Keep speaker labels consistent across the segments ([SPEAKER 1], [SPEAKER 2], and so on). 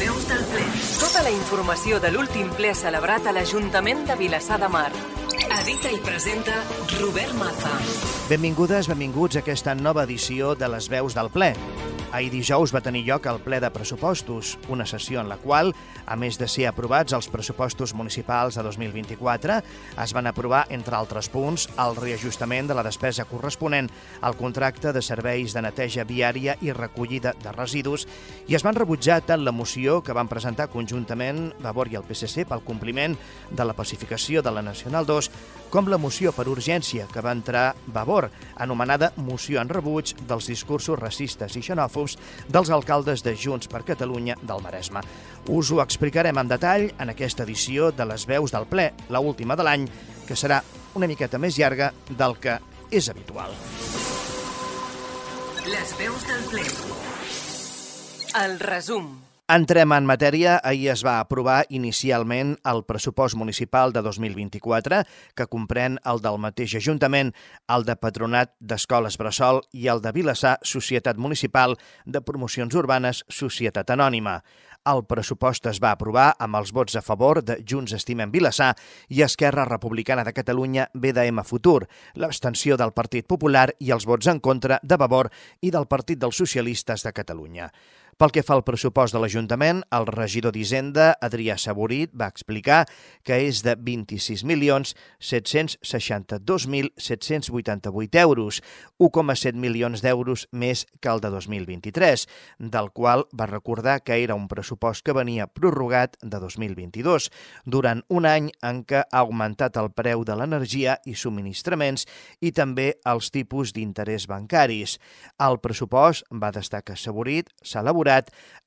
[SPEAKER 1] Veus del ple. Tota la informació de l'últim ple celebrat a l'Ajuntament de Vilassar de Mar. Edita i presenta Robert Maza.
[SPEAKER 2] Benvingudes, benvinguts a aquesta nova edició de les veus del ple. Ahir dijous va tenir lloc el ple de pressupostos, una sessió en la qual, a més de ser aprovats els pressupostos municipals de 2024, es van aprovar, entre altres punts, el reajustament de la despesa corresponent al contracte de serveis de neteja viària i recollida de residus i es van rebutjar tant la moció que van presentar conjuntament Vavor i el PSC pel compliment de la pacificació de la Nacional 2 com la moció per urgència que va entrar Vavor, anomenada moció en rebuig dels discursos racistes i xenòfobs dels alcaldes de Junts per Catalunya del Maresme. Us ho explicarem en detall en aquesta edició de les veus del ple, la última de l'any, que serà una miqueta més llarga del que és habitual.
[SPEAKER 1] Les veus del ple. El resum.
[SPEAKER 2] Entrem en matèria. Ahir es va aprovar inicialment el pressupost municipal de 2024, que comprèn el del mateix Ajuntament, el de Patronat d'Escoles Bressol i el de Vilassar, Societat Municipal de Promocions Urbanes, Societat Anònima. El pressupost es va aprovar amb els vots a favor de Junts Estimem Vilassar i Esquerra Republicana de Catalunya BDM Futur, l'abstenció del Partit Popular i els vots en contra de Vavor i del Partit dels Socialistes de Catalunya. Pel que fa al pressupost de l'Ajuntament, el regidor d'Hisenda, Adrià Saborit, va explicar que és de 26.762.788 euros, 1,7 milions d'euros més que el de 2023, del qual va recordar que era un pressupost que venia prorrogat de 2022, durant un any en què ha augmentat el preu de l'energia i subministraments i també els tipus d'interès bancaris. El pressupost, va destacar Saborit, s'ha elaborat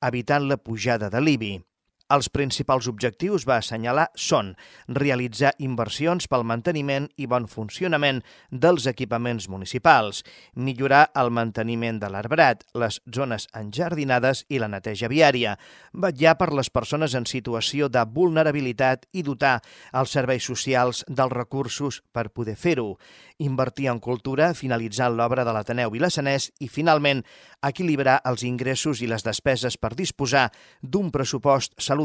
[SPEAKER 2] evitant la pujada de l'IBI. Els principals objectius, va assenyalar, són realitzar inversions pel manteniment i bon funcionament dels equipaments municipals, millorar el manteniment de l'arbrat, les zones enjardinades i la neteja viària, vetllar per les persones en situació de vulnerabilitat i dotar els serveis socials dels recursos per poder fer-ho, invertir en cultura finalitzant l'obra de l'Ateneu Vilassanès i, finalment, equilibrar els ingressos i les despeses per disposar d'un pressupost saludable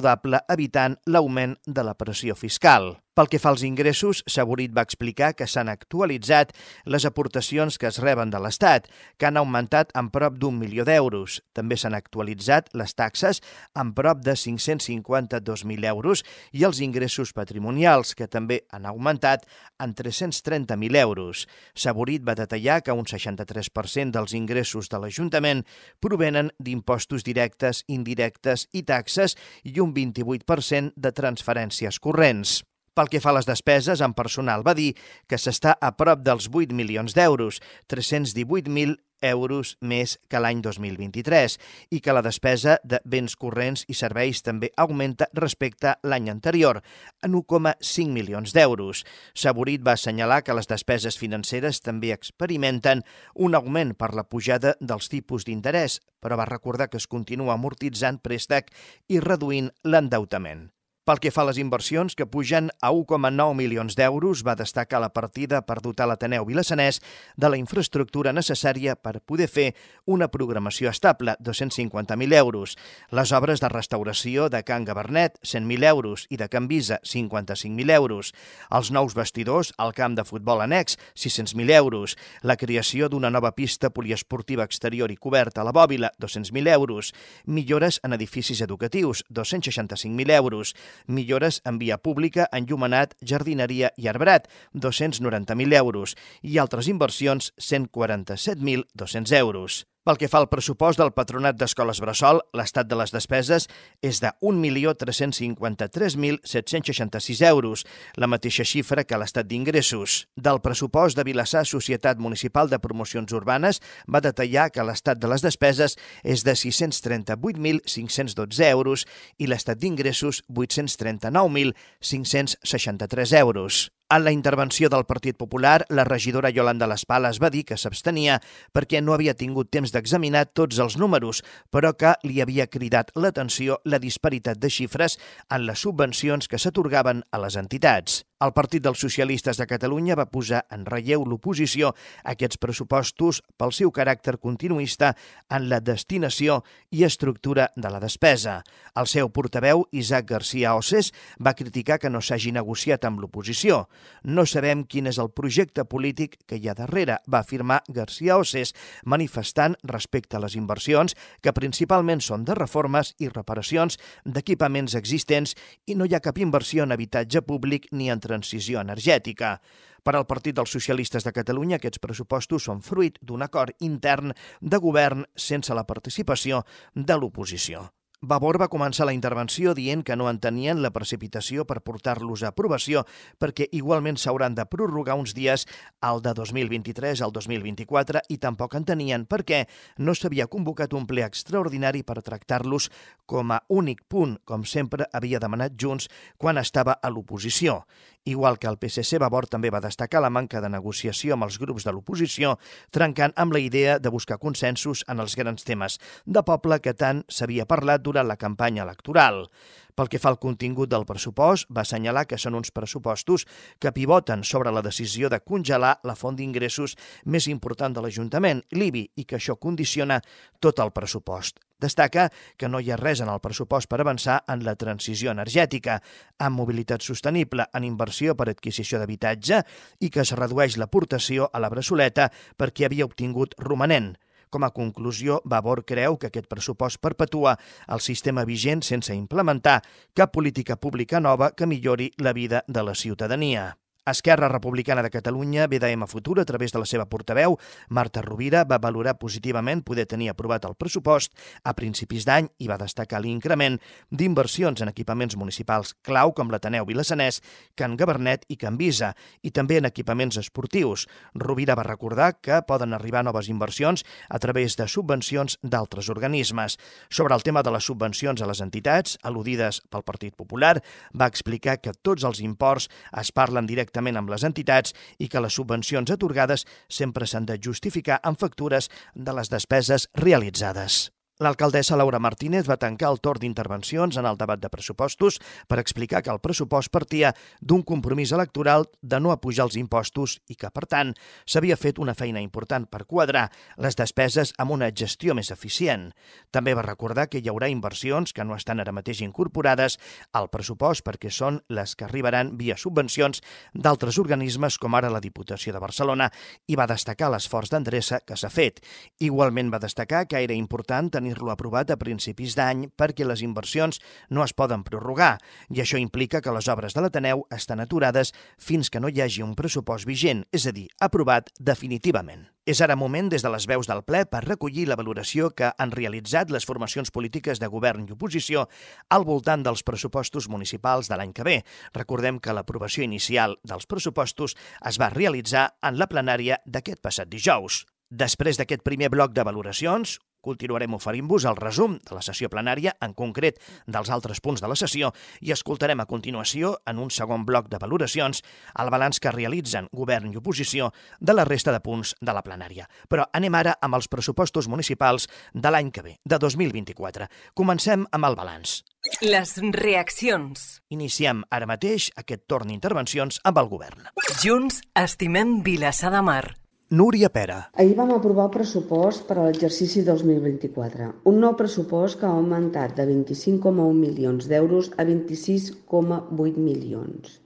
[SPEAKER 2] evitant l'augment de la pressió fiscal. Pel que fa als ingressos, Saborit va explicar que s'han actualitzat les aportacions que es reben de l'Estat, que han augmentat en prop d'un milió d'euros. També s'han actualitzat les taxes en prop de 552.000 euros i els ingressos patrimonials, que també han augmentat en 330.000 euros. Saborit va detallar que un 63% dels ingressos de l'Ajuntament provenen d'impostos directes, indirectes i taxes i un 28% de transferències corrents. Pel que fa a les despeses, en personal va dir que s'està a prop dels 8 milions d'euros, 318.000 euros més que l'any 2023 i que la despesa de béns corrents i serveis també augmenta respecte l'any anterior, en 1,5 milions d'euros. Saborit va assenyalar que les despeses financeres també experimenten un augment per la pujada dels tipus d'interès, però va recordar que es continua amortitzant préstec i reduint l'endeutament. Pel que fa a les inversions, que pugen a 1,9 milions d'euros, va destacar la partida per dotar l'Ateneu Vilassanès de la infraestructura necessària per poder fer una programació estable, 250.000 euros. Les obres de restauració de Can Gabernet, 100.000 euros, i de Can Visa, 55.000 euros. Els nous vestidors al camp de futbol annex, 600.000 euros. La creació d'una nova pista poliesportiva exterior i coberta a la Bòbila, 200.000 euros. Millores en edificis educatius, 265.000 euros millores en via pública, enllumenat, jardineria i arbrat, 290.000 euros, i altres inversions, 147.200 euros. Pel que fa al pressupost del Patronat d'Escoles Bressol, l'estat de les despeses és de 1.353.766 euros, la mateixa xifra que l'estat d'ingressos. Del pressupost de Vilassar Societat Municipal de Promocions Urbanes va detallar que l'estat de les despeses és de 638.512 euros i l'estat d'ingressos 839.563 euros. En la intervenció del Partit Popular, la regidora Yolanda Les Pales va dir que s'abstenia perquè no havia tingut temps d'examinar tots els números, però que li havia cridat l'atenció la disparitat de xifres en les subvencions que s'atorgaven a les entitats. El Partit dels Socialistes de Catalunya va posar en relleu l'oposició a aquests pressupostos pel seu caràcter continuista en la destinació i estructura de la despesa. El seu portaveu, Isaac García Osses, va criticar que no s'hagi negociat amb l'oposició. No sabem quin és el projecte polític que hi ha darrere, va afirmar García Osses, manifestant respecte a les inversions que principalment són de reformes i reparacions d'equipaments existents i no hi ha cap inversió en habitatge públic ni en transició energètica. Per al Partit dels Socialistes de Catalunya, aquests pressupostos són fruit d'un acord intern de govern sense la participació de l'oposició. Vavor va començar la intervenció dient que no entenien la precipitació per portar-los a aprovació perquè igualment s'hauran de prorrogar uns dies al de 2023 al 2024 i tampoc entenien per què no s'havia convocat un ple extraordinari per tractar-los com a únic punt, com sempre havia demanat Junts quan estava a l'oposició. Igual que el PSC, Vavor també va destacar la manca de negociació amb els grups de l'oposició, trencant amb la idea de buscar consensos en els grans temes de poble que tant s'havia parlat durant la campanya electoral. Pel que fa al contingut del pressupost, va assenyalar que són uns pressupostos que pivoten sobre la decisió de congelar la font d'ingressos més important de l'Ajuntament, l'IBI, i que això condiciona tot el pressupost. Destaca que no hi ha res en el pressupost per avançar en la transició energètica, en mobilitat sostenible, en inversió per adquisició d'habitatge i que es redueix l'aportació a la braçoleta perquè havia obtingut romanent. Com a conclusió, Vavor creu que aquest pressupost perpetua el sistema vigent sense implementar cap política pública nova que millori la vida de la ciutadania. Esquerra Republicana de Catalunya, BDM Futur, a través de la seva portaveu, Marta Rovira, va valorar positivament poder tenir aprovat el pressupost a principis d'any i va destacar l'increment d'inversions en equipaments municipals clau com l'Ateneu Vilassanès, Can Gabernet i Can Visa, i també en equipaments esportius. Rovira va recordar que poden arribar noves inversions a través de subvencions d'altres organismes. Sobre el tema de les subvencions a les entitats, al·ludides pel Partit Popular, va explicar que tots els imports es parlen directament directament amb les entitats i que les subvencions atorgades sempre s'han de justificar amb factures de les despeses realitzades. L'alcaldessa Laura Martínez va tancar el torn d'intervencions en el debat de pressupostos per explicar que el pressupost partia d'un compromís electoral de no apujar els impostos i que, per tant, s'havia fet una feina important per quadrar les despeses amb una gestió més eficient. També va recordar que hi haurà inversions que no estan ara mateix incorporades al pressupost perquè són les que arribaran via subvencions d'altres organismes com ara la Diputació de Barcelona i va destacar l'esforç d'endreça que s'ha fet. Igualment va destacar que era important tenir tenir-lo aprovat a principis d'any perquè les inversions no es poden prorrogar i això implica que les obres de l'Ateneu estan aturades fins que no hi hagi un pressupost vigent, és a dir, aprovat definitivament. És ara moment des de les veus del ple per recollir la valoració que han realitzat les formacions polítiques de govern i oposició al voltant dels pressupostos municipals de l'any que ve. Recordem que l'aprovació inicial dels pressupostos es va realitzar en la plenària d'aquest passat dijous. Després d'aquest primer bloc de valoracions, Continuarem oferint-vos el resum de la sessió plenària, en concret dels altres punts de la sessió, i escoltarem a continuació, en un segon bloc de valoracions, el balanç que realitzen govern i oposició de la resta de punts de la plenària. Però anem ara amb els pressupostos municipals de l'any que ve, de 2024. Comencem amb el balanç.
[SPEAKER 1] Les reaccions.
[SPEAKER 2] Iniciem ara mateix aquest torn d'intervencions amb el govern.
[SPEAKER 1] Junts estimem Vilassar de Mar.
[SPEAKER 2] Núria Pera.
[SPEAKER 3] Ahir vam aprovar el pressupost per a l'exercici 2024, un nou pressupost que ha augmentat de 25,1 milions d'euros a 26,8 milions.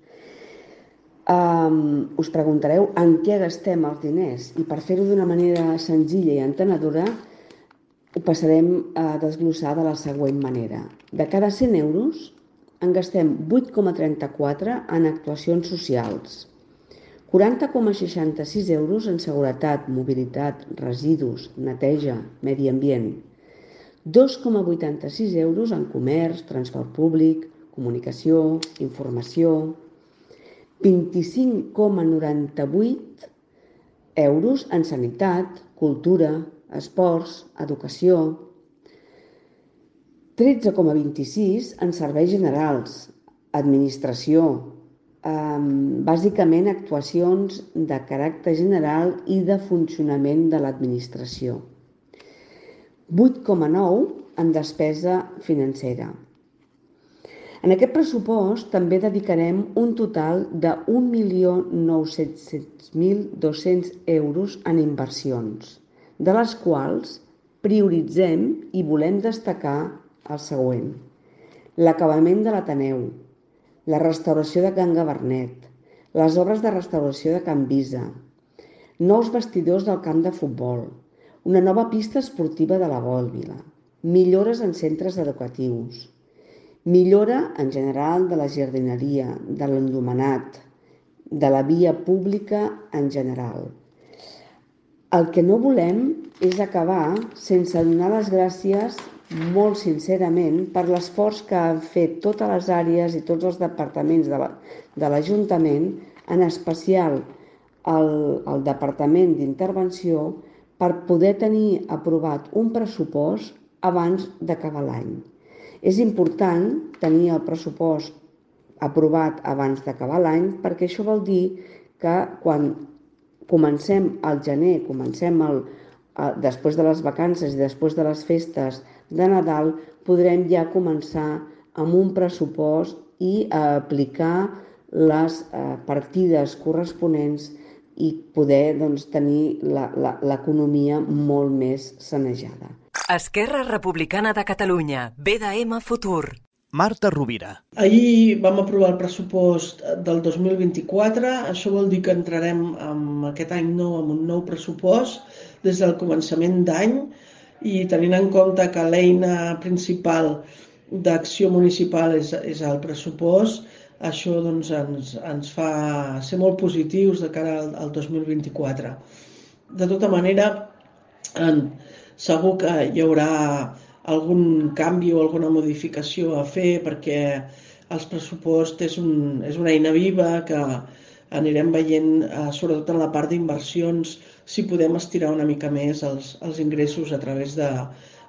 [SPEAKER 3] Um, us preguntareu en què gastem els diners i per fer-ho d'una manera senzilla i entenedora ho passarem a desglossar de la següent manera. De cada 100 euros en gastem 8,34 en actuacions socials, 40,66 euros en seguretat, mobilitat, residus, neteja, medi ambient. 2,86 euros en comerç, transport públic, comunicació, informació. 25,98 euros en sanitat, cultura, esports, educació. 13,26 en serveis generals, administració, bàsicament actuacions de caràcter general i de funcionament de l'administració. 8,9 en despesa financera. En aquest pressupost també dedicarem un total de 1.900.200 euros en inversions, de les quals prioritzem i volem destacar el següent. L'acabament de l'Ateneu, la restauració de Can Gabernet, les obres de restauració de Can Visa, nous vestidors del camp de futbol, una nova pista esportiva de la Bòlvila, millores en centres educatius, millora en general de la jardineria, de l'endomenat, de la via pública en general. El que no volem és acabar sense donar les gràcies molt sincerament per l'esforç que han fet totes les àrees i tots els departaments de l'Ajuntament, en especial el, el Departament d'Intervenció, per poder tenir aprovat un pressupost abans d'acabar l'any. És important tenir el pressupost aprovat abans d'acabar l'any perquè això vol dir que quan comencem al gener, comencem el, després de les vacances i després de les festes de Nadal, podrem ja començar amb un pressupost i a aplicar les eh, partides corresponents i poder doncs, tenir l'economia molt més sanejada.
[SPEAKER 1] Esquerra Republicana de Catalunya, BDM Futur.
[SPEAKER 2] Marta Rovira.
[SPEAKER 4] Ahir vam aprovar el pressupost del 2024. Això vol dir que entrarem en aquest any nou amb un nou pressupost des del començament d'any i tenint en compte que l'eina principal d'acció municipal és, és el pressupost, això doncs, ens, ens fa ser molt positius de cara al, al 2024. De tota manera, en, segur que hi haurà algun canvi o alguna modificació a fer perquè els pressupost és, un, és una eina viva que anirem veient, eh, sobretot en la part d'inversions, si podem estirar una mica més els, els ingressos a través de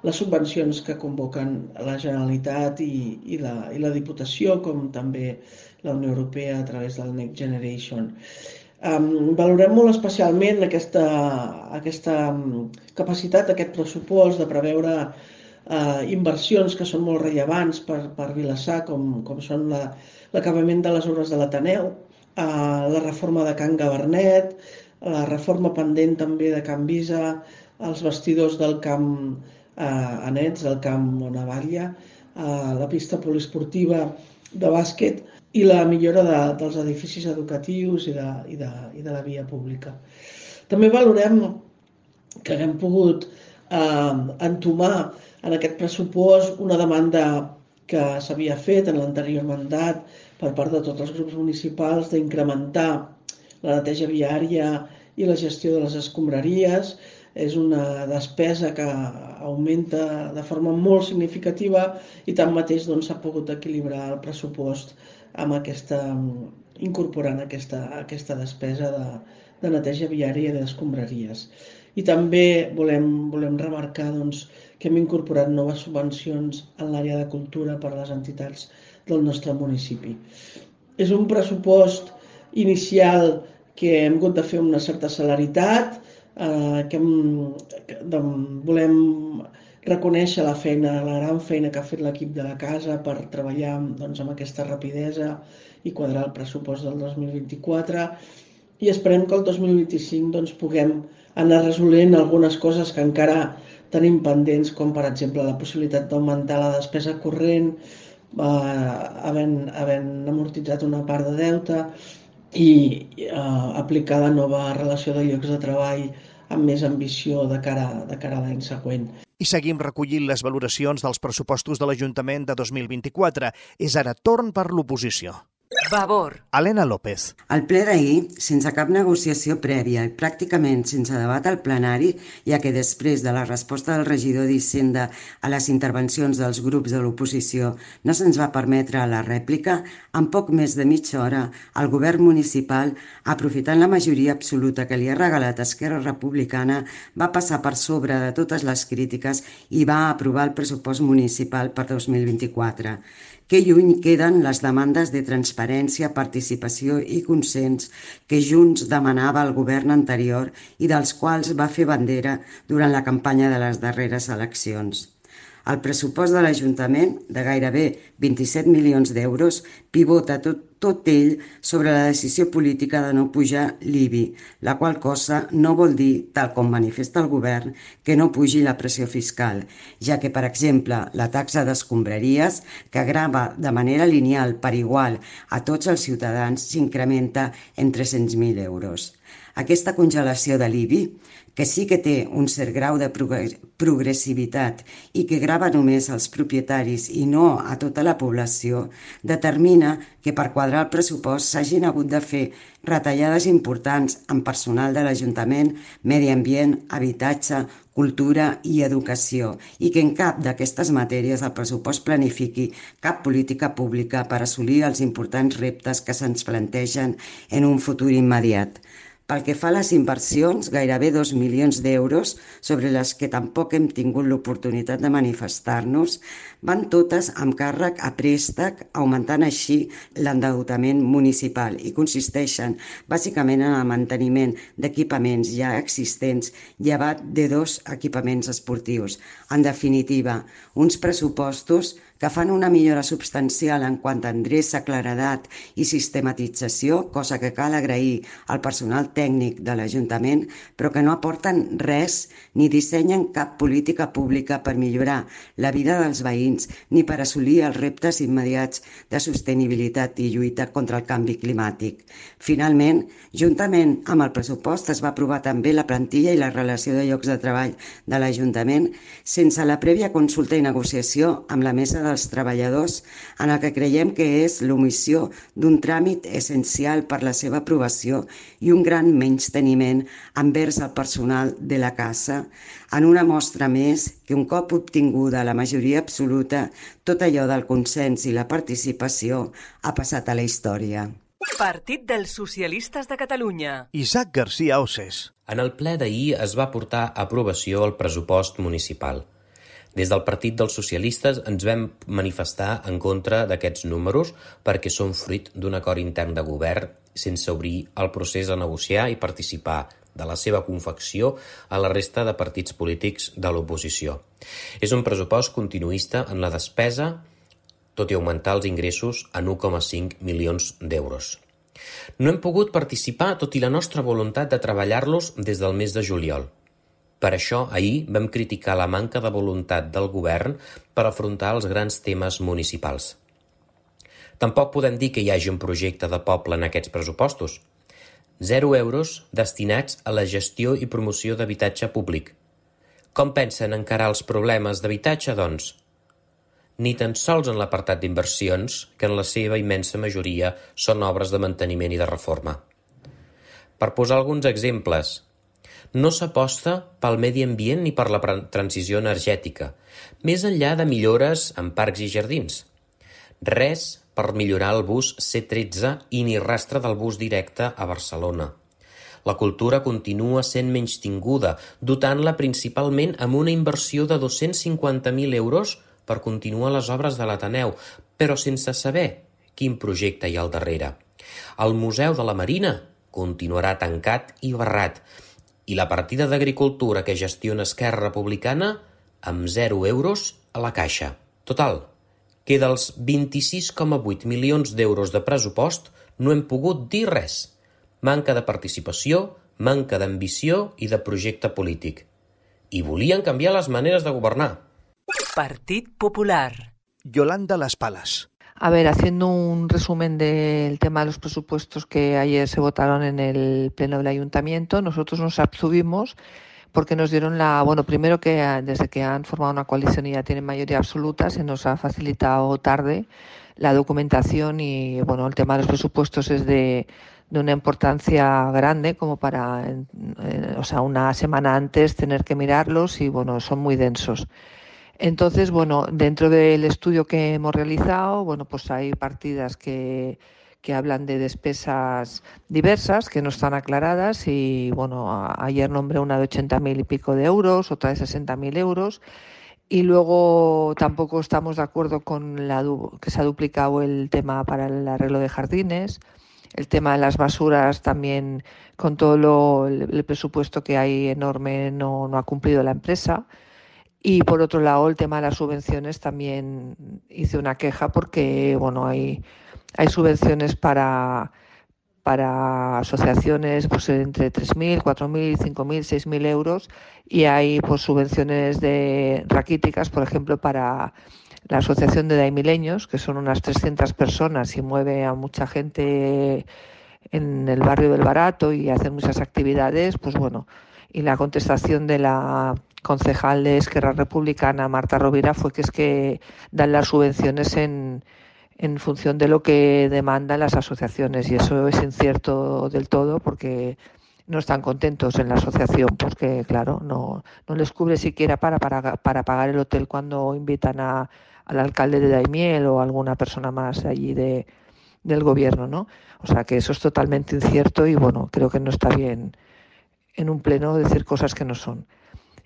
[SPEAKER 4] les subvencions que convoquen la Generalitat i, i, la, i la Diputació, com també la Unió Europea a través del Next Generation. Um, valorem molt especialment aquesta, aquesta capacitat, aquest pressupost de preveure eh, inversions que són molt rellevants per, per Vilassar, com, com són l'acabament la, de les obres de l'Ateneu, eh, la reforma de Can Gabernet, la reforma pendent també de Can Visa, els vestidors del camp eh, Anets, del camp Monavalla, eh, la pista poliesportiva de bàsquet i la millora de, dels edificis educatius i de, i, de, i de la via pública. També valorem que haguem pogut eh, entomar en aquest pressupost una demanda que s'havia fet en l'anterior mandat per part de tots els grups municipals d'incrementar la neteja viària i la gestió de les escombraries. És una despesa que augmenta de forma molt significativa i tanmateix doncs, s'ha doncs, pogut equilibrar el pressupost amb aquesta, incorporant aquesta, aquesta despesa de, de neteja viària i d'escombraries. I també volem, volem remarcar doncs, que hem incorporat noves subvencions en l'àrea de cultura per a les entitats del nostre municipi. És un pressupost inicial que hem hagut de fer una certa celeritat, eh, que, hem, que de, volem reconèixer la feina, la gran feina que ha fet l'equip de la casa per treballar doncs, amb aquesta rapidesa i quadrar el pressupost del 2024 i esperem que el 2025 doncs, puguem anar resolent algunes coses que encara tenim pendents, com per exemple la possibilitat d'augmentar la despesa corrent, eh, havent, havent amortitzat una part de deute i eh, aplicar la nova relació de llocs de treball amb més ambició de cara, de cara a l'any següent.
[SPEAKER 2] I seguim recollint les valoracions dels pressupostos de l'Ajuntament de 2024. És ara torn per l'oposició.
[SPEAKER 1] Vavor.
[SPEAKER 2] Helena López.
[SPEAKER 5] El ple d'ahir, sense cap negociació prèvia i pràcticament sense debat al plenari, ja que després de la resposta del regidor d'Hisenda a les intervencions dels grups de l'oposició no se'ns va permetre la rèplica, en poc més de mitja hora el govern municipal, aprofitant la majoria absoluta que li ha regalat Esquerra Republicana, va passar per sobre de totes les crítiques i va aprovar el pressupost municipal per 2024 que lluny queden les demandes de transparència, participació i consens que Junts demanava al govern anterior i dels quals va fer bandera durant la campanya de les darreres eleccions. El pressupost de l'Ajuntament, de gairebé 27 milions d'euros, pivota tot, tot ell sobre la decisió política de no pujar l'IBI, la qual cosa no vol dir, tal com manifesta el govern, que no pugi la pressió fiscal, ja que, per exemple, la taxa d'escombraries, que grava de manera lineal per igual a tots els ciutadans, s'incrementa en 300.000 euros. Aquesta congelació de l'IBI, que sí que té un cert grau de progressivitat i que grava només als propietaris i no a tota la població, determina que per quadrar el pressupost s'hagin hagut de fer retallades importants en personal de l'Ajuntament, medi ambient, habitatge, cultura i educació i que en cap d'aquestes matèries el pressupost planifiqui cap política pública per assolir els importants reptes que se'ns plantegen en un futur immediat. Pel que fa a les inversions, gairebé 2 milions d'euros, sobre les que tampoc hem tingut l'oportunitat de manifestar-nos, van totes amb càrrec a préstec, augmentant així l'endeutament municipal i consisteixen bàsicament en el manteniment d'equipaments ja existents, llevat de dos equipaments esportius. En definitiva, uns pressupostos que fan una millora substancial en quant a endreça, claredat i sistematització, cosa que cal agrair al personal tècnic de l'Ajuntament, però que no aporten res ni dissenyen cap política pública per millorar la vida dels veïns ni per assolir els reptes immediats de sostenibilitat i lluita contra el canvi climàtic. Finalment, juntament amb el pressupost es va aprovar també la plantilla i la relació de llocs de treball de l'Ajuntament sense la prèvia consulta i negociació amb la mesa dels treballadors en el que creiem que és l'omissió d'un tràmit essencial per la seva aprovació i un gran menysteniment envers el personal de la casa, en una mostra més que un cop obtinguda la majoria absoluta, tot allò del consens i la participació ha passat a la història.
[SPEAKER 1] Partit dels Socialistes de Catalunya.
[SPEAKER 2] Isaac García Osses.
[SPEAKER 6] En el ple d'ahir es va portar a aprovació el pressupost municipal. Des del Partit dels Socialistes ens vam manifestar en contra d'aquests números perquè són fruit d'un acord intern de govern sense obrir el procés a negociar i participar de la seva confecció a la resta de partits polítics de l'oposició. És un pressupost continuista en la despesa, tot i augmentar els ingressos en 1,5 milions d'euros. No hem pogut participar tot i la nostra voluntat de treballar-los des del mes de juliol. Per això ahir vam criticar la manca de voluntat del govern per afrontar els grans temes municipals. Tampoc podem dir que hi hagi un projecte de poble en aquests pressupostos. Zero euros destinats a la gestió i promoció d'habitatge públic. Com pensen encarar els problemes d'habitatge, doncs? Ni tan sols en l'apartat d'inversions, que en la seva immensa majoria són obres de manteniment i de reforma. Per posar alguns exemples, no s'aposta pel medi ambient ni per la transició energètica, més enllà de millores en parcs i jardins. Res per millorar el bus C13 i ni rastre del bus directe a Barcelona. La cultura continua sent menystinguda, dotant-la principalment amb una inversió de 250.000 euros per continuar les obres de l'Ateneu, però sense saber quin projecte hi ha al darrere. El Museu de la Marina continuarà tancat i barrat, i la partida d'Agricultura que gestiona Esquerra Republicana amb 0 euros a la caixa. Total, que dels 26,8 milions d'euros de pressupost no hem pogut dir res. Manca de participació, manca d'ambició i de projecte polític. I volien canviar les maneres de governar.
[SPEAKER 1] Partit Popular.
[SPEAKER 2] Yolanda Las Palas.
[SPEAKER 7] A ver, haciendo un resumen del tema de los presupuestos que ayer se votaron en el Pleno del Ayuntamiento, nosotros nos abstuvimos porque nos dieron la, bueno, primero que desde que han formado una coalición y ya tienen mayoría absoluta, se nos ha facilitado tarde la documentación y, bueno, el tema de los presupuestos es de, de una importancia grande como para, o sea, una semana antes tener que mirarlos y, bueno, son muy densos. Entonces, bueno, dentro del estudio que hemos realizado, bueno, pues hay partidas que, que hablan de despesas diversas que no están aclaradas y, bueno, ayer nombré una de 80.000 y pico de euros, otra de 60.000 euros. Y luego tampoco estamos de acuerdo con la que se ha duplicado el tema para el arreglo de jardines, el tema de las basuras también con todo lo, el, presupuesto que hay enorme no, no ha cumplido la empresa Y por otro lado, el tema de las subvenciones también hice una queja porque, bueno, hay, hay subvenciones para, para asociaciones pues, entre 3.000, 4.000, 5.000, 6.000 euros. Y hay pues, subvenciones de raquíticas, por ejemplo, para la Asociación de Daimileños, que son unas 300 personas y mueve a mucha gente en el barrio del Barato y hacen muchas actividades, pues bueno, y la contestación de la concejal de Esquerra Republicana, Marta Rovira, fue que es que dan las subvenciones en, en función de lo que demandan las asociaciones y eso es incierto del todo porque no están contentos en la asociación porque claro no, no les cubre siquiera para, para, para pagar el hotel cuando invitan a, al alcalde de Daimiel o alguna persona más allí de, del gobierno, ¿no? O sea que eso es totalmente incierto y bueno, creo que no está bien en un pleno decir cosas que no son.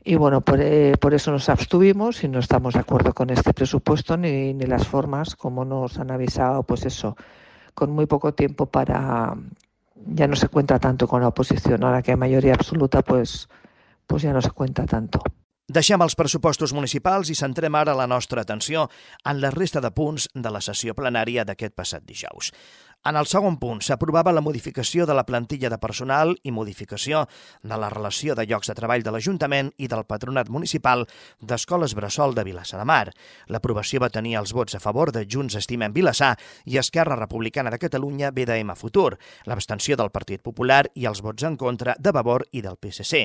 [SPEAKER 7] Y bueno, por, eh, por eso nos abstuvimos y no estamos de acuerdo con este presupuesto ni, ni las formas, como nos han avisado, pues eso, con muy poco tiempo para, ya no se cuenta tanto con la oposición, ahora que hay mayoría absoluta, pues, pues ya no se cuenta tanto.
[SPEAKER 2] Deixem els pressupostos municipals i centrem ara la nostra atenció en la resta de punts de la sessió plenària d'aquest passat dijous. En el segon punt s'aprovava la modificació de la plantilla de personal i modificació de la relació de llocs de treball de l'Ajuntament i del Patronat Municipal d'Escoles Bressol de Vilassa de Mar. L'aprovació va tenir els vots a favor de Junts Estimem Vilassar i Esquerra Republicana de Catalunya BDM Futur, l'abstenció del Partit Popular i els vots en contra de Vavor i del PSC.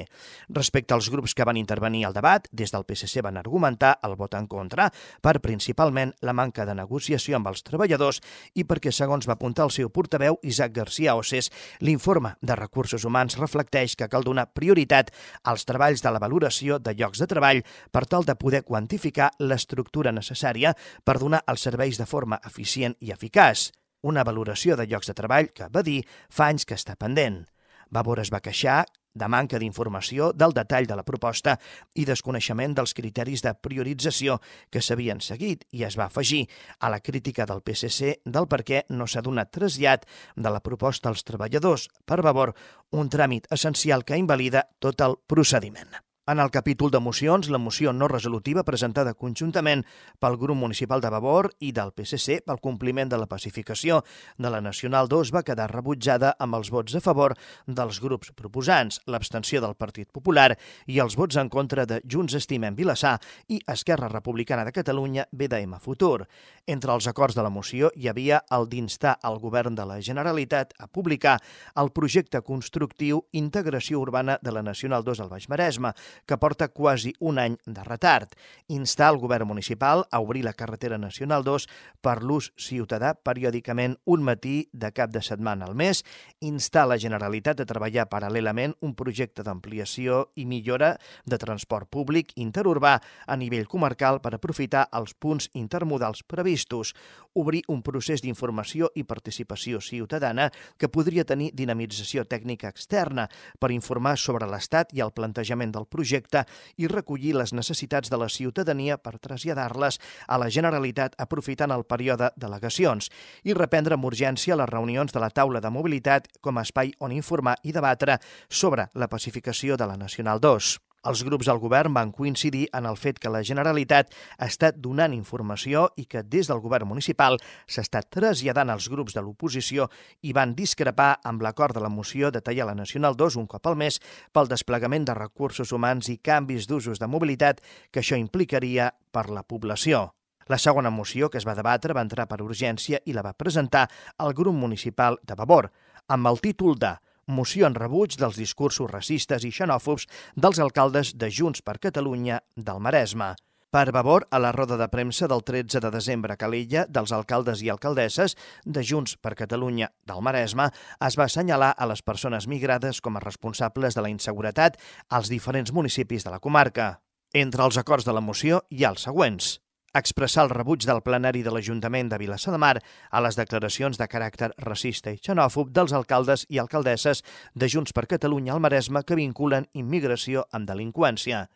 [SPEAKER 2] Respecte als grups que van intervenir al debat, des del PSC van argumentar el vot en contra per principalment la manca de negociació amb els treballadors i perquè, segons va apuntar el seu portaveu, Isaac García Osses, l'informe de recursos humans reflecteix que cal donar prioritat als treballs de la valoració de llocs de treball per tal de poder quantificar l'estructura necessària per donar els serveis de forma eficient i eficaç. Una valoració de llocs de treball que, va dir, fa anys que està pendent. Vavor es va queixar de manca d'informació del detall de la proposta i desconeixement dels criteris de priorització que s'havien seguit i es va afegir a la crítica del PSC del per què no s'ha donat trasllat de la proposta als treballadors per favor un tràmit essencial que invalida tot el procediment. En el capítol de mocions, la moció no resolutiva presentada conjuntament pel grup municipal de Vavor i del PSC pel compliment de la pacificació de la Nacional 2 va quedar rebutjada amb els vots a favor dels grups proposants, l'abstenció del Partit Popular i els vots en contra de Junts Estimem Vilassar i Esquerra Republicana de Catalunya BDM Futur. Entre els acords de la moció hi havia el d'instar al govern de la Generalitat a publicar el projecte constructiu Integració Urbana de la Nacional 2 al Baix Maresme, que porta quasi un any de retard. Instar el govern municipal a obrir la carretera nacional 2 per l'ús ciutadà periòdicament un matí de cap de setmana al mes, instar la Generalitat a treballar paral·lelament un projecte d'ampliació i millora de transport públic interurbà a nivell comarcal per aprofitar els punts intermodals previstos, obrir un procés d'informació i participació ciutadana que podria tenir dinamització tècnica externa per informar sobre l'estat i el plantejament del projecte projecte i recollir les necessitats de la ciutadania per traslladar-les a la Generalitat aprofitant el període d'al·legacions i reprendre amb urgència les reunions de la taula de mobilitat com a espai on informar i debatre sobre la pacificació de la Nacional 2. Els grups del govern van coincidir en el fet que la Generalitat ha estat donant informació i que des del govern municipal s'està traslladant als grups de l'oposició i van discrepar amb l'acord de la moció de tallar la Nacional 2 un cop al mes pel desplegament de recursos humans i canvis d'usos de mobilitat que això implicaria per la població. La segona moció que es va debatre va entrar per urgència i la va presentar el grup municipal de Vavor, amb el títol de moció en rebuig dels discursos racistes i xenòfobs dels alcaldes de Junts per Catalunya del Maresme. Per Vavor, a la roda de premsa del 13 de desembre a Calella dels alcaldes i alcaldesses de Junts per Catalunya del Maresme es va assenyalar a les persones migrades com a responsables de la inseguretat als diferents municipis de la comarca. Entre els acords de la moció hi ha els següents expressar el rebuig del plenari de l'Ajuntament de Vilassar de Mar a les declaracions de caràcter racista i xenòfob dels alcaldes i alcaldesses de Junts per Catalunya al Maresme que vinculen immigració amb delinqüència.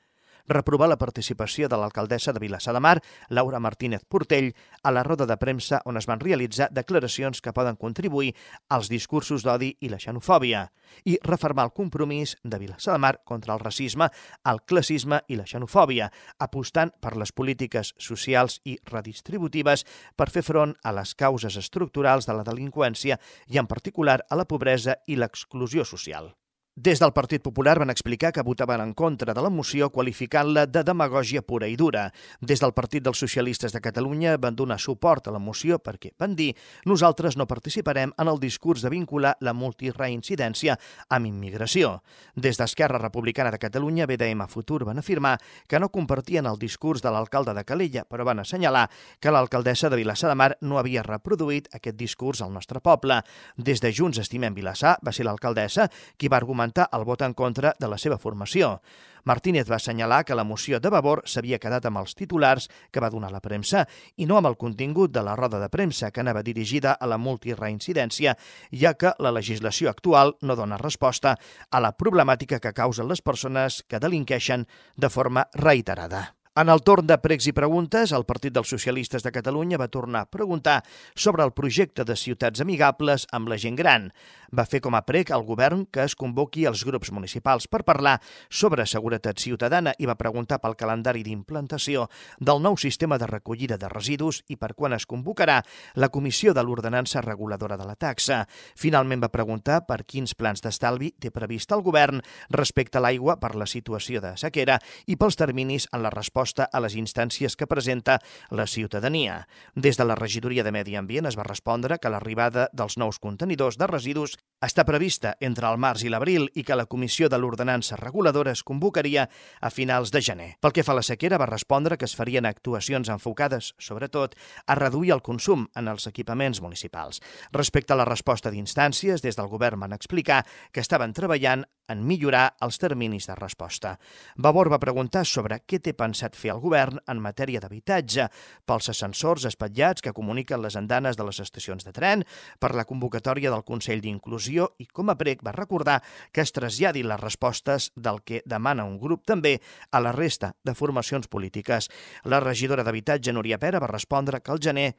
[SPEAKER 2] Reprovar la participació de l'alcaldessa de Vilassar de Mar, Laura Martínez Portell, a la roda de premsa on es van realitzar declaracions que poden contribuir als discursos d'odi i la xenofòbia i refermar el compromís de Vilassar de Mar contra el racisme, el classisme i la xenofòbia, apostant per les polítiques socials i redistributives per fer front a les causes estructurals de la delinqüència i en particular a la pobresa i l'exclusió social. Des del Partit Popular van explicar que votaven en contra de la moció qualificant-la de demagògia pura i dura. Des del Partit dels Socialistes de Catalunya van donar suport a la moció perquè, van dir, nosaltres no participarem en el discurs de vincular la multireincidència amb immigració. Des d'Esquerra Republicana de Catalunya, BDM Futur van afirmar que no compartien el discurs de l'alcalde de Calella, però van assenyalar que l'alcaldessa de Vilassar de Mar no havia reproduït aquest discurs al nostre poble. Des de Junts Estimem Vilassar va ser l'alcaldessa qui va argumentar argumentar el vot en contra de la seva formació. Martínez va assenyalar que la moció de Vavor s'havia quedat amb els titulars que va donar la premsa i no amb el contingut de la roda de premsa que anava dirigida a la multireincidència, ja que la legislació actual no dona resposta a la problemàtica que causen les persones que delinqueixen de forma reiterada. En el torn de pregs i preguntes, el Partit dels Socialistes de Catalunya va tornar a preguntar sobre el projecte de ciutats amigables amb la gent gran. Va fer com a prec al govern que es convoqui els grups municipals per parlar sobre seguretat ciutadana i va preguntar pel calendari d'implantació del nou sistema de recollida de residus i per quan es convocarà la Comissió de l'Ordenança Reguladora de la Taxa. Finalment va preguntar per quins plans d'estalvi té previst el govern respecte a l'aigua per la situació de sequera i pels terminis en la resposta a les instàncies que presenta la ciutadania. Des de la regidoria de Medi Ambient es va respondre que l'arribada dels nous contenidors de residus està prevista entre el març i l'abril i que la Comissió de l'Ordenança Reguladora es convocaria a finals de gener. Pel que fa a la sequera, va respondre que es farien actuacions enfocades, sobretot, a reduir el consum en els equipaments municipals. Respecte a la resposta d'instàncies, des del govern van explicar que estaven treballant en millorar els terminis de resposta. Vavor va preguntar sobre què té pensat fer el govern en matèria d'habitatge, pels ascensors espatllats que comuniquen les andanes de les estacions de tren, per la convocatòria del Consell d'Inclusió i, com a prec, va recordar que es traslladin les respostes del que demana un grup també a la resta de formacions polítiques. La regidora d'Habitatge, Núria Pera, va respondre que al gener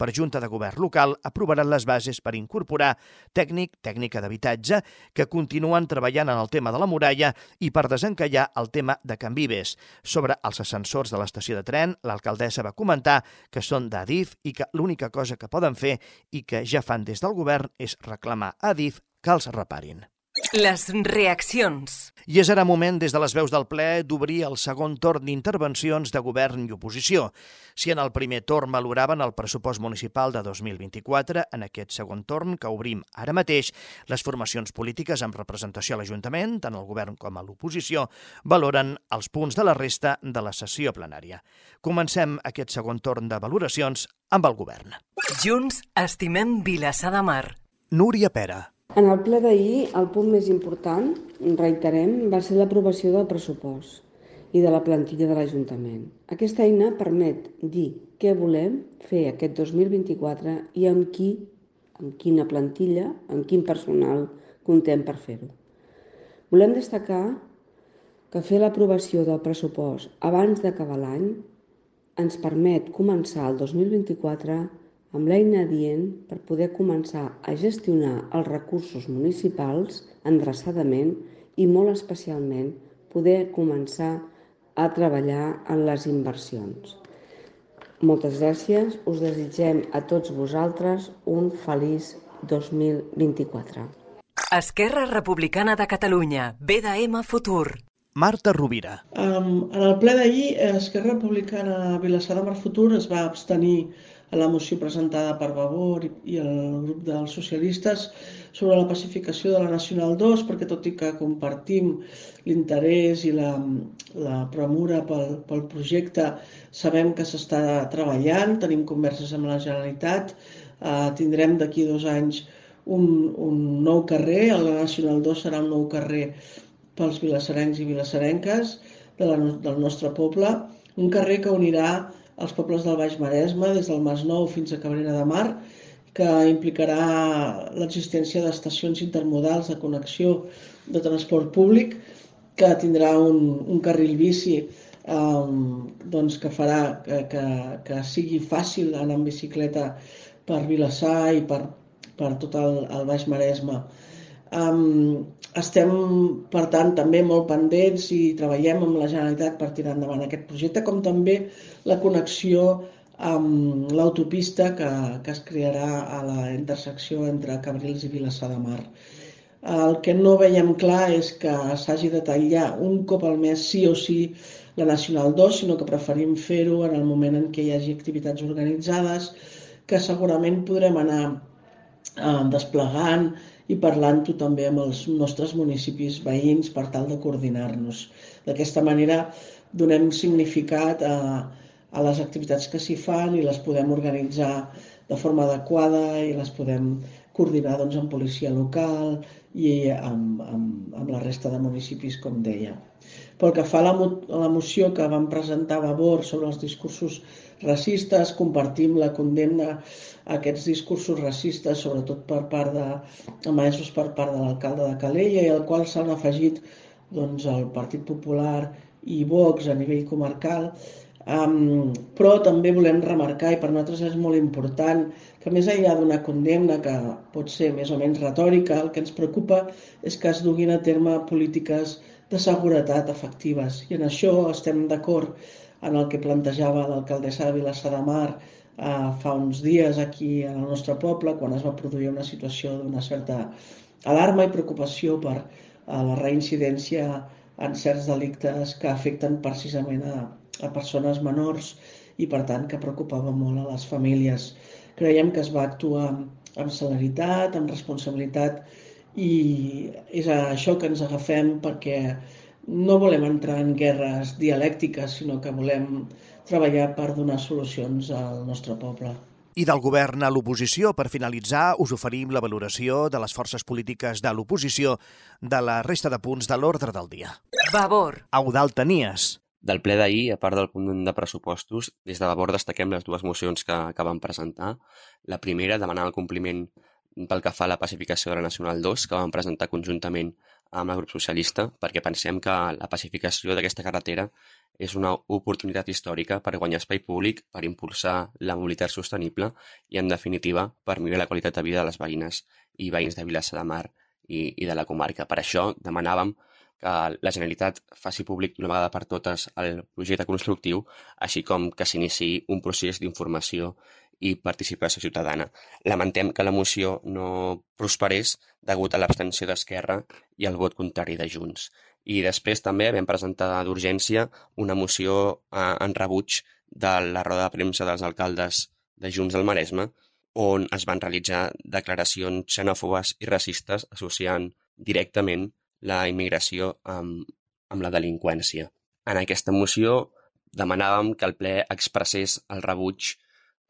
[SPEAKER 2] per Junta de Govern local aprovaran les bases per incorporar tècnic, tècnica d'habitatge, que continuen treballant en el tema de la muralla i per desencallar el tema de Can Vives. Sobre els ascensors de l'estació de tren, l'alcaldessa va comentar que són d'Adif i que l'única cosa que poden fer i que ja fan des del govern és reclamar a Adif que els reparin.
[SPEAKER 1] Les reaccions.
[SPEAKER 2] I és ara moment, des de les veus del ple, d'obrir el segon torn d'intervencions de govern i oposició. Si en el primer torn valoraven el pressupost municipal de 2024, en aquest segon torn, que obrim ara mateix, les formacions polítiques amb representació a l'Ajuntament, tant el govern com a l'oposició, valoren els punts de la resta de la sessió plenària. Comencem aquest segon torn de valoracions amb el govern.
[SPEAKER 1] Junts estimem Vilassar de Mar.
[SPEAKER 2] Núria Pera.
[SPEAKER 3] En el ple d'ahir, el punt més important, reiterem, va ser l'aprovació del pressupost i de la plantilla de l'Ajuntament. Aquesta eina permet dir què volem fer aquest 2024 i amb qui, amb quina plantilla, amb quin personal contem per fer-ho. Volem destacar que fer l'aprovació del pressupost abans d'acabar l'any ens permet començar el 2024 amb l'eina adient per poder començar a gestionar els recursos municipals endreçadament i molt especialment poder començar a treballar en les inversions. Moltes gràcies, us desitgem a tots vosaltres un feliç 2024.
[SPEAKER 1] Esquerra Republicana de Catalunya, BDM Futur.
[SPEAKER 2] Marta Rovira.
[SPEAKER 4] Um, en el ple d'ahir, Esquerra Republicana Vilassar de Mar Futur es va abstenir a la moció presentada per Vavor i, el grup dels socialistes sobre la pacificació de la Nacional 2, perquè tot i que compartim l'interès i la, la premura pel, pel projecte, sabem que s'està treballant, tenim converses amb la Generalitat, eh, tindrem d'aquí dos anys un, un nou carrer, el Nacional 2 serà un nou carrer pels vilassarencs i vilassarenques de la, del nostre poble, un carrer que unirà als pobles del Baix Maresme, des del Nou fins a Cabrera de Mar, que implicarà l'existència d'estacions intermodals de connexió de transport públic que tindrà un, un carril bici um, doncs que farà que, que, que sigui fàcil anar en bicicleta per Vilassar i per, per tot el, el Baix Maresme. Um, estem, per tant, també molt pendents i treballem amb la Generalitat per tirar endavant aquest projecte, com també la connexió amb l'autopista que, que es crearà a la intersecció entre Cabrils i Vilassar de Mar. El que no veiem clar és que s'hagi de tallar un cop al mes sí o sí la Nacional 2, sinó que preferim fer-ho en el moment en què hi hagi activitats organitzades, que segurament podrem anar eh, desplegant i parlant-ho també amb els nostres municipis veïns per tal de coordinar-nos. D'aquesta manera donem significat a, a les activitats que s'hi fan i les podem organitzar de forma adequada i les podem coordinar doncs, amb policia local i amb, amb, amb la resta de municipis, com deia. Pel que fa a la, a la moció que vam presentar a Vavor sobre els discursos racistes, compartim la condemna a aquests discursos racistes, sobretot per part de, emesos per part de l'alcalde de Calella, i al qual s'han afegit doncs, el Partit Popular i Vox a nivell comarcal, Um, però també volem remarcar, i per nosaltres és molt important, que més enllà d'una condemna que pot ser més o menys retòrica, el que ens preocupa és que es duguin a terme polítiques de seguretat efectives. I en això estem d'acord en el que plantejava l'alcaldessa de Vilassar de Mar eh, fa uns dies aquí al nostre poble, quan es va produir una situació d'una certa alarma i preocupació per eh, la reincidència en certs delictes que afecten precisament a, a persones menors i per tant que preocupava molt a les famílies. Creiem que es va actuar amb celeritat, amb responsabilitat i és a això que ens agafem perquè no volem entrar en guerres dialèctiques, sinó que volem treballar per donar solucions al nostre poble.
[SPEAKER 2] I del govern a l'oposició, per finalitzar, us oferim la valoració de les forces polítiques de l'oposició de la resta de punts de l'ordre del dia.
[SPEAKER 1] Vavor.
[SPEAKER 2] Eudal Tenies.
[SPEAKER 8] Del ple d'ahir, a part del punt de pressupostos, des de Vavor destaquem les dues mocions que, que vam presentar. La primera, demanar el compliment pel que fa a la pacificació de la Nacional 2, que vam presentar conjuntament amb el grup socialista, perquè pensem que la pacificació d'aquesta carretera és una oportunitat històrica per guanyar espai públic, per impulsar la mobilitat sostenible i, en definitiva, per millorar la qualitat de vida de les veïnes i veïns de Vilassar de Mar i, i de la comarca. Per això demanàvem que la Generalitat faci públic d'una vegada per totes el projecte constructiu, així com que s'iniciï un procés d'informació i participació ciutadana. Lamentem que la moció no prosperés degut a l'abstenció d'Esquerra i al vot contrari de Junts. I després també vam presentar d'urgència una moció eh, en rebuig de la roda de premsa dels alcaldes de Junts del Maresme, on es van realitzar declaracions xenòfobes i racistes associant directament la immigració amb, amb la delinqüència. En aquesta moció demanàvem que el ple expressés el rebuig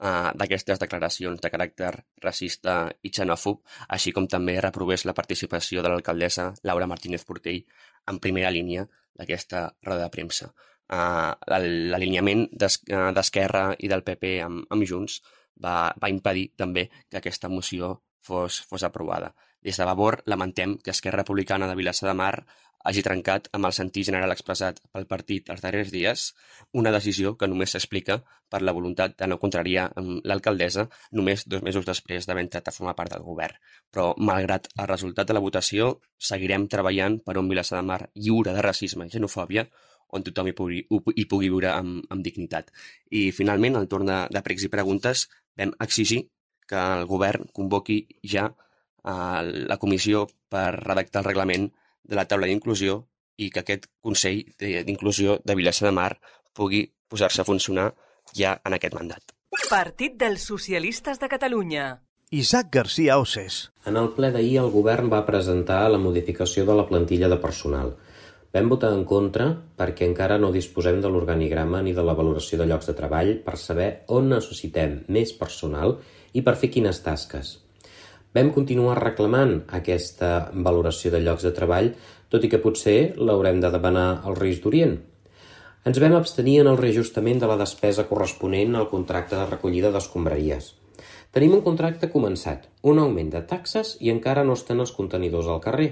[SPEAKER 8] d'aquestes declaracions de caràcter racista i xenòfob, així com també reprovés la participació de l'alcaldessa Laura Martínez Portell en primera línia d'aquesta roda de premsa. Uh, L'alineament d'Esquerra i del PP amb, amb Junts va, va impedir també que aquesta moció fos, fos aprovada. Des de Vavor lamentem que Esquerra Republicana de Vilassar de Mar hagi trencat amb el sentit general expressat pel partit els darrers dies, una decisió que només s'explica per la voluntat de no contrariar l'alcaldessa només dos mesos després d'haver entrat a formar part del govern. Però, malgrat el resultat de la votació, seguirem treballant per un Vilassar de Mar lliure de racisme i xenofòbia, on tothom hi pugui, hi pugui viure amb, amb dignitat. I, finalment, al torn de, de pregs i preguntes, vam exigir que el govern convoqui ja a la comissió per redactar el reglament de la taula d'inclusió i que aquest Consell d'Inclusió de Vilassar de Mar pugui posar-se a funcionar ja en aquest mandat.
[SPEAKER 1] Partit dels Socialistes de Catalunya.
[SPEAKER 2] Isaac García Osses.
[SPEAKER 6] En el ple d'ahir el govern va presentar la modificació de la plantilla de personal. Vam votar en contra perquè encara no disposem de l'organigrama ni de la valoració de llocs de treball per saber on necessitem més personal i per fer quines tasques. Vam continuar reclamant aquesta valoració de llocs de treball, tot i que potser l'haurem de demanar als Reis d'Orient. Ens vam abstenir en el reajustament de la despesa corresponent al contracte de recollida d'escombraries. Tenim un contracte començat, un augment de taxes i encara no estan els contenidors al carrer.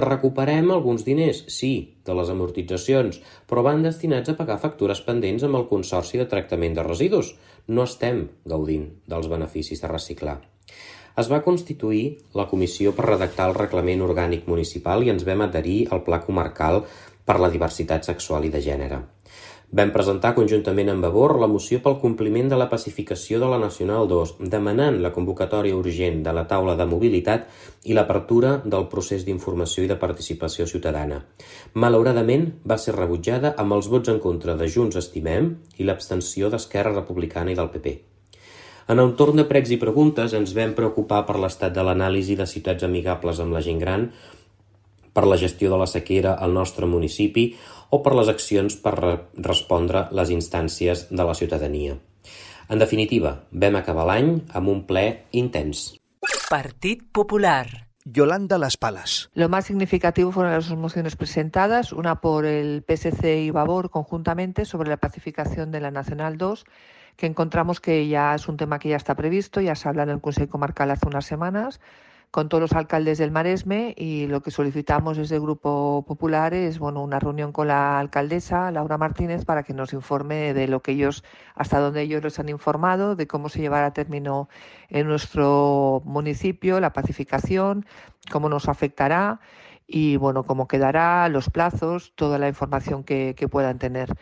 [SPEAKER 6] Recuperem alguns diners, sí, de les amortitzacions, però van destinats a pagar factures pendents amb el Consorci de Tractament de Residus. No estem gaudint dels beneficis de reciclar. Es va constituir la comissió per redactar el reglament orgànic municipal i ens vam adherir al Pla Comarcal per la Diversitat Sexual i de Gènere. Vam presentar conjuntament amb Vavor la moció pel compliment de la pacificació de la Nacional 2, demanant la convocatòria urgent de la taula de mobilitat i l'apertura del procés d'informació i de participació ciutadana. Malauradament, va ser rebutjada amb els vots en contra de Junts Estimem i l'abstenció d'Esquerra Republicana i del PP. En el torn de pregs i preguntes ens vam preocupar per l'estat de l'anàlisi de ciutats amigables amb la gent gran, per la gestió de la sequera al nostre municipi o per les accions per respondre les instàncies de la ciutadania. En definitiva, vam acabar l'any amb un ple intens.
[SPEAKER 1] Partit Popular.
[SPEAKER 2] Yolanda Las Palas.
[SPEAKER 7] Lo más significativo fueron las dos mociones presentadas, una por el PSC y Vavor conjuntamente sobre la pacificación de la Nacional 2, que encontramos que ya es un tema que ya está previsto, ya se habla en el Consejo Comarcal hace unas semanas, con todos los alcaldes del Maresme y lo que solicitamos desde el Grupo Popular es bueno, una reunión con la alcaldesa Laura Martínez para que nos informe de lo que ellos, hasta donde ellos les han informado, de cómo se llevará a término en nuestro municipio la pacificación, cómo nos afectará y bueno, cómo quedará, los plazos, toda la información que, que puedan tener.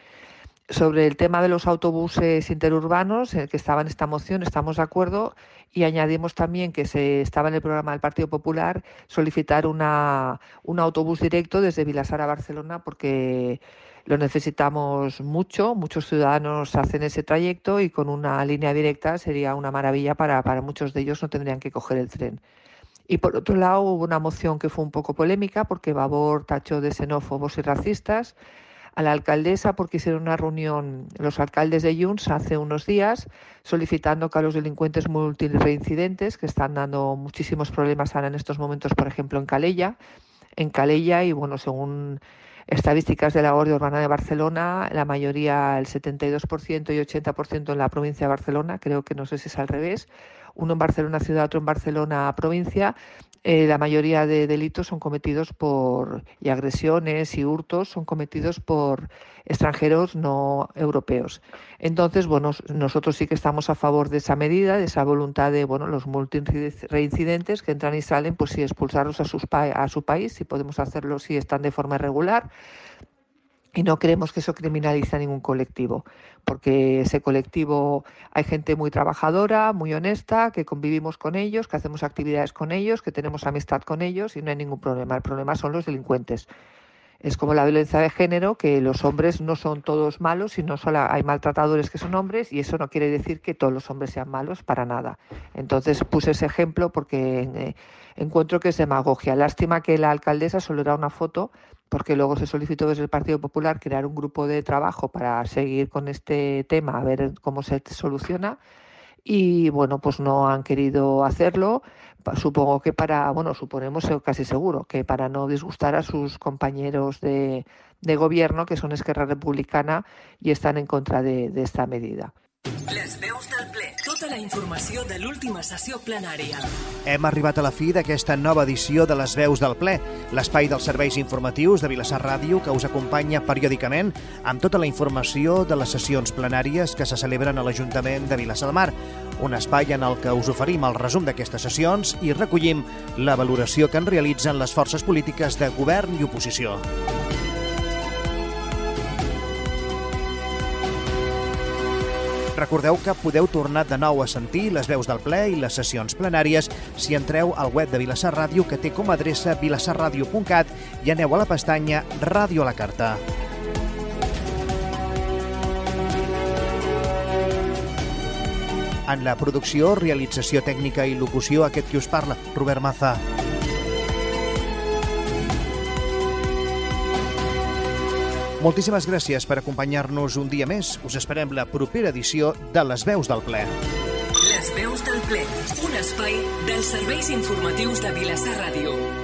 [SPEAKER 7] Sobre el tema de los autobuses interurbanos, el que estaba en esta moción, estamos de acuerdo y añadimos también que se estaba en el programa del Partido Popular solicitar una, un autobús directo desde Vilasar a Barcelona porque lo necesitamos mucho, muchos ciudadanos hacen ese trayecto y con una línea directa sería una maravilla para, para muchos de ellos, no tendrían que coger el tren. Y por otro lado hubo una moción que fue un poco polémica porque Babor tachó de xenófobos y racistas a la alcaldesa porque hicieron una reunión los alcaldes de Junts hace unos días solicitando que a los delincuentes multireincidentes que están dando muchísimos problemas ahora en estos momentos, por ejemplo, en Calella, en Calella y bueno, según estadísticas de la Guardia Urbana de Barcelona, la mayoría, el 72% y 80% en la provincia de Barcelona, creo que no sé si es al revés, uno en Barcelona ciudad, otro en Barcelona provincia, eh, la mayoría de delitos son cometidos por, y agresiones y hurtos son cometidos por extranjeros no europeos. Entonces, bueno, nosotros sí que estamos a favor de esa medida, de esa voluntad de, bueno, los multireincidentes que entran y salen, pues sí, expulsarlos a, sus a su país, si podemos hacerlo si están de forma irregular, y no creemos que eso criminalice a ningún colectivo, porque ese colectivo hay gente muy trabajadora, muy honesta, que convivimos con ellos, que hacemos actividades con ellos, que tenemos amistad con ellos y no hay ningún problema. El problema son los delincuentes. Es como la violencia de género, que los hombres no son todos malos, sino solo hay maltratadores que son hombres y eso no quiere decir que todos los hombres sean malos para nada. Entonces puse ese ejemplo porque eh, encuentro que es demagogia. Lástima que la alcaldesa solo era una foto porque luego se solicitó desde el Partido Popular crear un grupo de trabajo para seguir con este tema, a ver cómo se soluciona. Y bueno, pues no han querido hacerlo. Supongo que para, bueno, suponemos casi seguro que para no disgustar a sus compañeros de, de gobierno, que son Esquerra Republicana y están en contra de, esta medida.
[SPEAKER 1] Les ple. Tota la informació de l'última sessió plenària.
[SPEAKER 2] Hem arribat a la fi d'aquesta nova edició de les veus del ple, l'espai dels serveis informatius de Vilassar Ràdio que us acompanya periòdicament amb tota la informació de les sessions plenàries que se celebren a l'Ajuntament de Vilassar de Mar. Un espai en el que us oferim el resum d'aquestes sessions i recollim la valoració que en realitzen les forces polítiques de govern i oposició. Recordeu que podeu tornar de nou a sentir les veus del ple i les sessions plenàries si entreu al web de Vilassar Ràdio que té com a adreça vilassarradio.cat i aneu a la pestanya Ràdio a la Carta. En la producció, realització tècnica i locució, aquest qui us parla, Robert Maza. Moltíssimes gràcies per acompanyar-nos un dia més. Us esperem la propera edició de Les Veus del Ple.
[SPEAKER 1] Les veus del ple, un espai dels serveis informatius de Vilassar Ràdio.